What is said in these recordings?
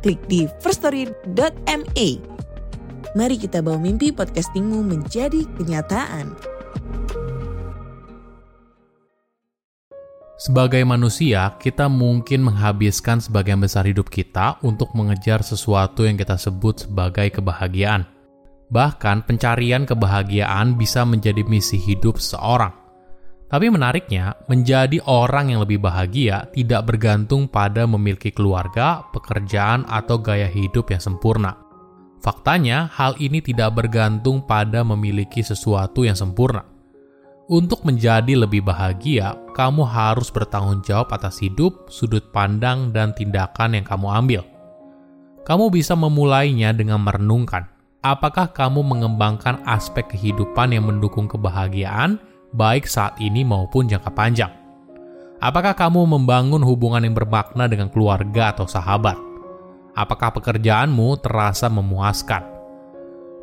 klik di firststory.me. Mari kita bawa mimpi podcastingmu menjadi kenyataan. Sebagai manusia, kita mungkin menghabiskan sebagian besar hidup kita untuk mengejar sesuatu yang kita sebut sebagai kebahagiaan. Bahkan, pencarian kebahagiaan bisa menjadi misi hidup seseorang. Tapi menariknya, menjadi orang yang lebih bahagia tidak bergantung pada memiliki keluarga, pekerjaan, atau gaya hidup yang sempurna. Faktanya, hal ini tidak bergantung pada memiliki sesuatu yang sempurna. Untuk menjadi lebih bahagia, kamu harus bertanggung jawab atas hidup, sudut pandang, dan tindakan yang kamu ambil. Kamu bisa memulainya dengan merenungkan, apakah kamu mengembangkan aspek kehidupan yang mendukung kebahagiaan, baik saat ini maupun jangka panjang. Apakah kamu membangun hubungan yang bermakna dengan keluarga atau sahabat? Apakah pekerjaanmu terasa memuaskan?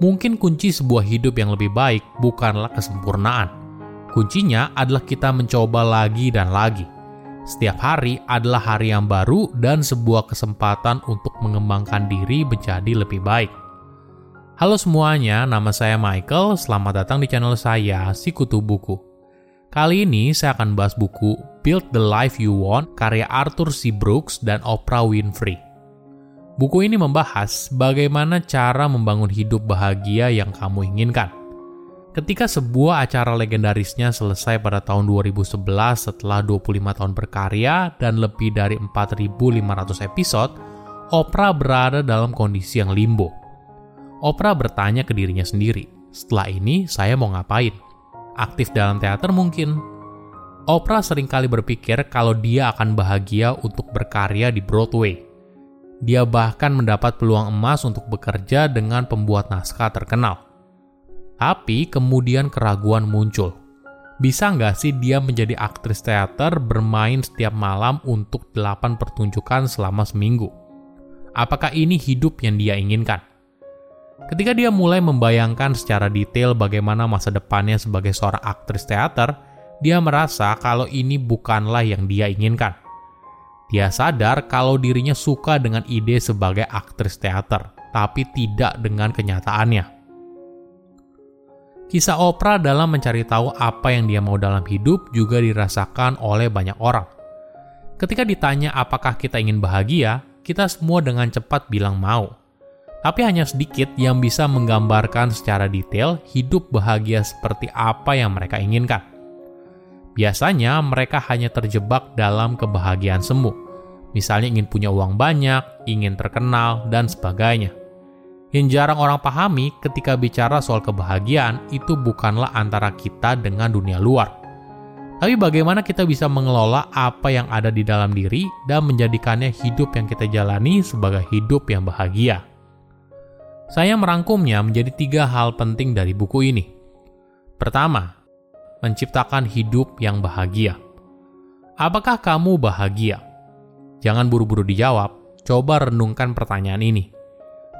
Mungkin kunci sebuah hidup yang lebih baik bukanlah kesempurnaan. Kuncinya adalah kita mencoba lagi dan lagi. Setiap hari adalah hari yang baru dan sebuah kesempatan untuk mengembangkan diri menjadi lebih baik. Halo semuanya, nama saya Michael. Selamat datang di channel saya, Sikutu Buku. Kali ini saya akan bahas buku Build the Life You Want karya Arthur C. Brooks dan Oprah Winfrey. Buku ini membahas bagaimana cara membangun hidup bahagia yang kamu inginkan. Ketika sebuah acara legendarisnya selesai pada tahun 2011 setelah 25 tahun berkarya dan lebih dari 4.500 episode, Oprah berada dalam kondisi yang limbo Oprah bertanya ke dirinya sendiri, setelah ini saya mau ngapain? Aktif dalam teater mungkin? Oprah sering kali berpikir kalau dia akan bahagia untuk berkarya di Broadway. Dia bahkan mendapat peluang emas untuk bekerja dengan pembuat naskah terkenal. Tapi kemudian keraguan muncul. Bisa nggak sih dia menjadi aktris teater bermain setiap malam untuk 8 pertunjukan selama seminggu? Apakah ini hidup yang dia inginkan? Ketika dia mulai membayangkan secara detail bagaimana masa depannya sebagai seorang aktris teater, dia merasa kalau ini bukanlah yang dia inginkan. Dia sadar kalau dirinya suka dengan ide sebagai aktris teater, tapi tidak dengan kenyataannya. Kisah Oprah dalam mencari tahu apa yang dia mau dalam hidup juga dirasakan oleh banyak orang. Ketika ditanya apakah kita ingin bahagia, kita semua dengan cepat bilang mau tapi hanya sedikit yang bisa menggambarkan secara detail hidup bahagia seperti apa yang mereka inginkan. Biasanya mereka hanya terjebak dalam kebahagiaan semu, misalnya ingin punya uang banyak, ingin terkenal, dan sebagainya. Yang jarang orang pahami ketika bicara soal kebahagiaan itu bukanlah antara kita dengan dunia luar, tapi bagaimana kita bisa mengelola apa yang ada di dalam diri dan menjadikannya hidup yang kita jalani sebagai hidup yang bahagia. Saya merangkumnya menjadi tiga hal penting dari buku ini. Pertama, menciptakan hidup yang bahagia. Apakah kamu bahagia? Jangan buru-buru dijawab, coba renungkan pertanyaan ini.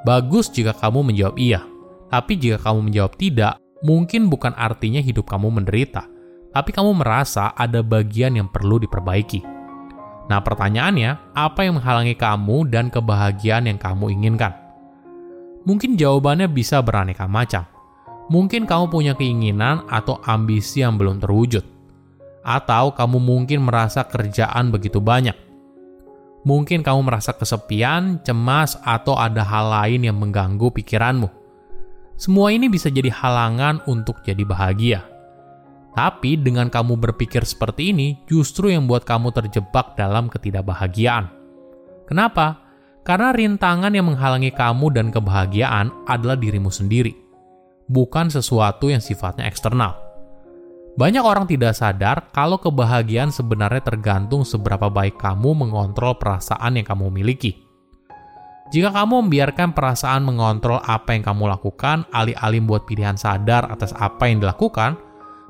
Bagus jika kamu menjawab iya, tapi jika kamu menjawab tidak, mungkin bukan artinya hidup kamu menderita, tapi kamu merasa ada bagian yang perlu diperbaiki. Nah, pertanyaannya, apa yang menghalangi kamu dan kebahagiaan yang kamu inginkan? Mungkin jawabannya bisa beraneka macam. Mungkin kamu punya keinginan atau ambisi yang belum terwujud. Atau kamu mungkin merasa kerjaan begitu banyak. Mungkin kamu merasa kesepian, cemas, atau ada hal lain yang mengganggu pikiranmu. Semua ini bisa jadi halangan untuk jadi bahagia. Tapi dengan kamu berpikir seperti ini, justru yang buat kamu terjebak dalam ketidakbahagiaan. Kenapa? Karena rintangan yang menghalangi kamu dan kebahagiaan adalah dirimu sendiri, bukan sesuatu yang sifatnya eksternal. Banyak orang tidak sadar kalau kebahagiaan sebenarnya tergantung seberapa baik kamu mengontrol perasaan yang kamu miliki. Jika kamu membiarkan perasaan mengontrol apa yang kamu lakukan, alih-alih membuat pilihan sadar atas apa yang dilakukan,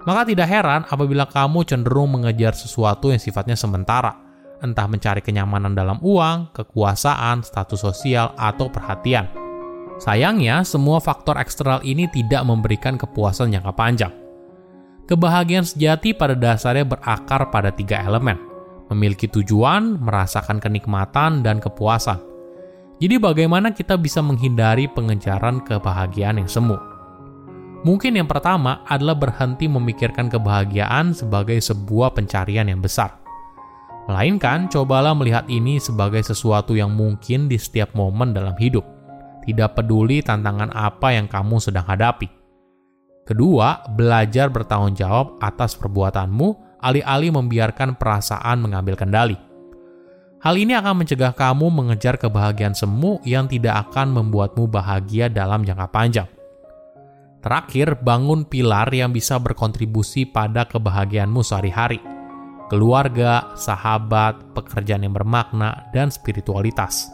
maka tidak heran apabila kamu cenderung mengejar sesuatu yang sifatnya sementara, entah mencari kenyamanan dalam uang, kekuasaan, status sosial, atau perhatian. Sayangnya, semua faktor eksternal ini tidak memberikan kepuasan jangka panjang. Kebahagiaan sejati pada dasarnya berakar pada tiga elemen, memiliki tujuan, merasakan kenikmatan, dan kepuasan. Jadi bagaimana kita bisa menghindari pengejaran kebahagiaan yang semu? Mungkin yang pertama adalah berhenti memikirkan kebahagiaan sebagai sebuah pencarian yang besar. Melainkan, cobalah melihat ini sebagai sesuatu yang mungkin di setiap momen dalam hidup tidak peduli tantangan apa yang kamu sedang hadapi. Kedua, belajar bertanggung jawab atas perbuatanmu, alih-alih membiarkan perasaan mengambil kendali. Hal ini akan mencegah kamu mengejar kebahagiaan semu yang tidak akan membuatmu bahagia dalam jangka panjang. Terakhir, bangun pilar yang bisa berkontribusi pada kebahagiaanmu sehari-hari. Keluarga, sahabat, pekerjaan yang bermakna, dan spiritualitas.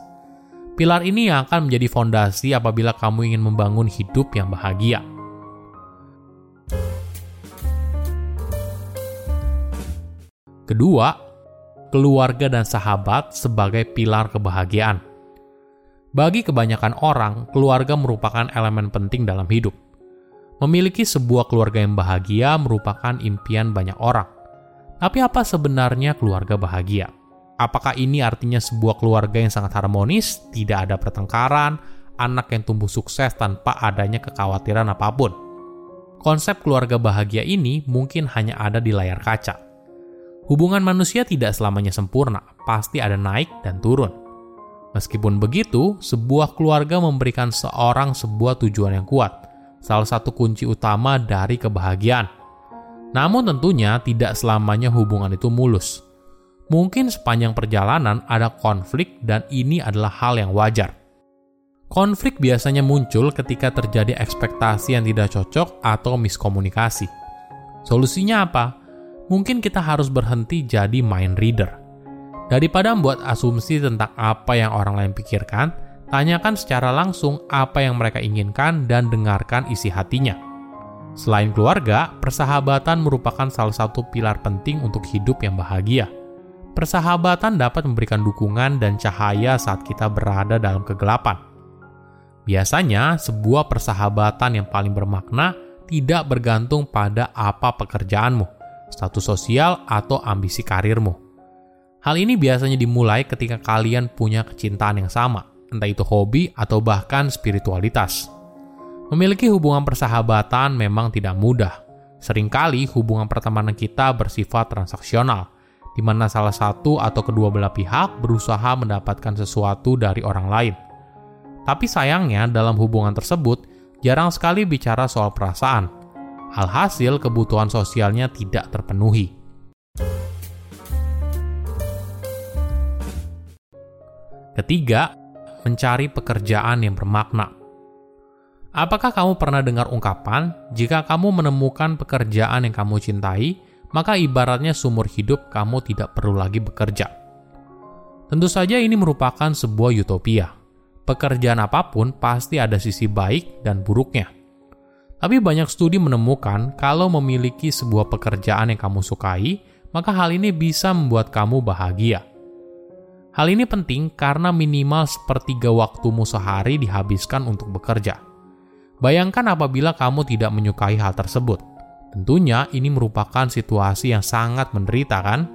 Pilar ini yang akan menjadi fondasi apabila kamu ingin membangun hidup yang bahagia. Kedua, keluarga dan sahabat sebagai pilar kebahagiaan. Bagi kebanyakan orang, keluarga merupakan elemen penting dalam hidup. Memiliki sebuah keluarga yang bahagia merupakan impian banyak orang. Tapi apa sebenarnya keluarga bahagia? Apakah ini artinya sebuah keluarga yang sangat harmonis, tidak ada pertengkaran, anak yang tumbuh sukses tanpa adanya kekhawatiran apa pun? Konsep keluarga bahagia ini mungkin hanya ada di layar kaca. Hubungan manusia tidak selamanya sempurna, pasti ada naik dan turun. Meskipun begitu, sebuah keluarga memberikan seorang sebuah tujuan yang kuat, salah satu kunci utama dari kebahagiaan. Namun tentunya tidak selamanya hubungan itu mulus Mungkin sepanjang perjalanan ada konflik dan ini adalah hal yang wajar. Konflik biasanya muncul ketika terjadi ekspektasi yang tidak cocok atau miskomunikasi. Solusinya apa? Mungkin kita harus berhenti jadi mind reader. Daripada membuat asumsi tentang apa yang orang lain pikirkan, tanyakan secara langsung apa yang mereka inginkan dan dengarkan isi hatinya. Selain keluarga, persahabatan merupakan salah satu pilar penting untuk hidup yang bahagia. Persahabatan dapat memberikan dukungan dan cahaya saat kita berada dalam kegelapan. Biasanya, sebuah persahabatan yang paling bermakna tidak bergantung pada apa pekerjaanmu, status sosial, atau ambisi karirmu. Hal ini biasanya dimulai ketika kalian punya kecintaan yang sama, entah itu hobi atau bahkan spiritualitas. Memiliki hubungan persahabatan memang tidak mudah. Seringkali hubungan pertemanan kita bersifat transaksional, di mana salah satu atau kedua belah pihak berusaha mendapatkan sesuatu dari orang lain. Tapi sayangnya, dalam hubungan tersebut jarang sekali bicara soal perasaan. Alhasil, kebutuhan sosialnya tidak terpenuhi. Ketiga, mencari pekerjaan yang bermakna. Apakah kamu pernah dengar ungkapan, "Jika kamu menemukan pekerjaan yang kamu cintai, maka ibaratnya sumur hidup kamu tidak perlu lagi bekerja. Tentu saja ini merupakan sebuah utopia. Pekerjaan apa pun pasti ada sisi baik dan buruknya. Tapi banyak studi menemukan kalau memiliki sebuah pekerjaan yang kamu sukai, maka hal ini bisa membuat kamu bahagia. Hal ini penting karena minimal sepertiga waktumu sehari dihabiskan untuk bekerja. Bayangkan apabila kamu tidak menyukai hal tersebut Tentunya ini merupakan situasi yang sangat menderita kan?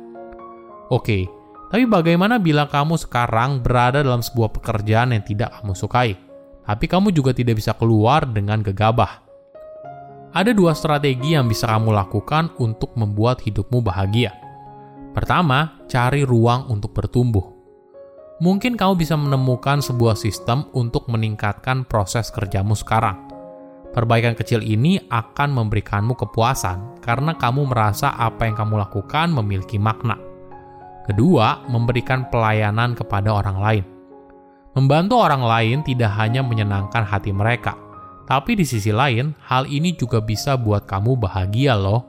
Oke, tapi bagaimana bila kamu sekarang berada dalam sebuah pekerjaan yang tidak kamu sukai, tapi kamu juga tidak bisa keluar dengan gegabah? Ada dua strategi yang bisa kamu lakukan untuk membuat hidupmu bahagia. Pertama, cari ruang untuk bertumbuh. Mungkin kamu bisa menemukan sebuah sistem untuk meningkatkan proses kerjamu sekarang Perbaikan kecil ini akan memberikanmu kepuasan karena kamu merasa apa yang kamu lakukan memiliki makna. Kedua, memberikan pelayanan kepada orang lain. Membantu orang lain tidak hanya menyenangkan hati mereka, tapi di sisi lain, hal ini juga bisa buat kamu bahagia loh.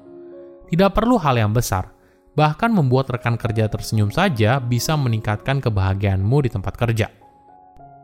Tidak perlu hal yang besar, bahkan membuat rekan kerja tersenyum saja bisa meningkatkan kebahagiaanmu di tempat kerja.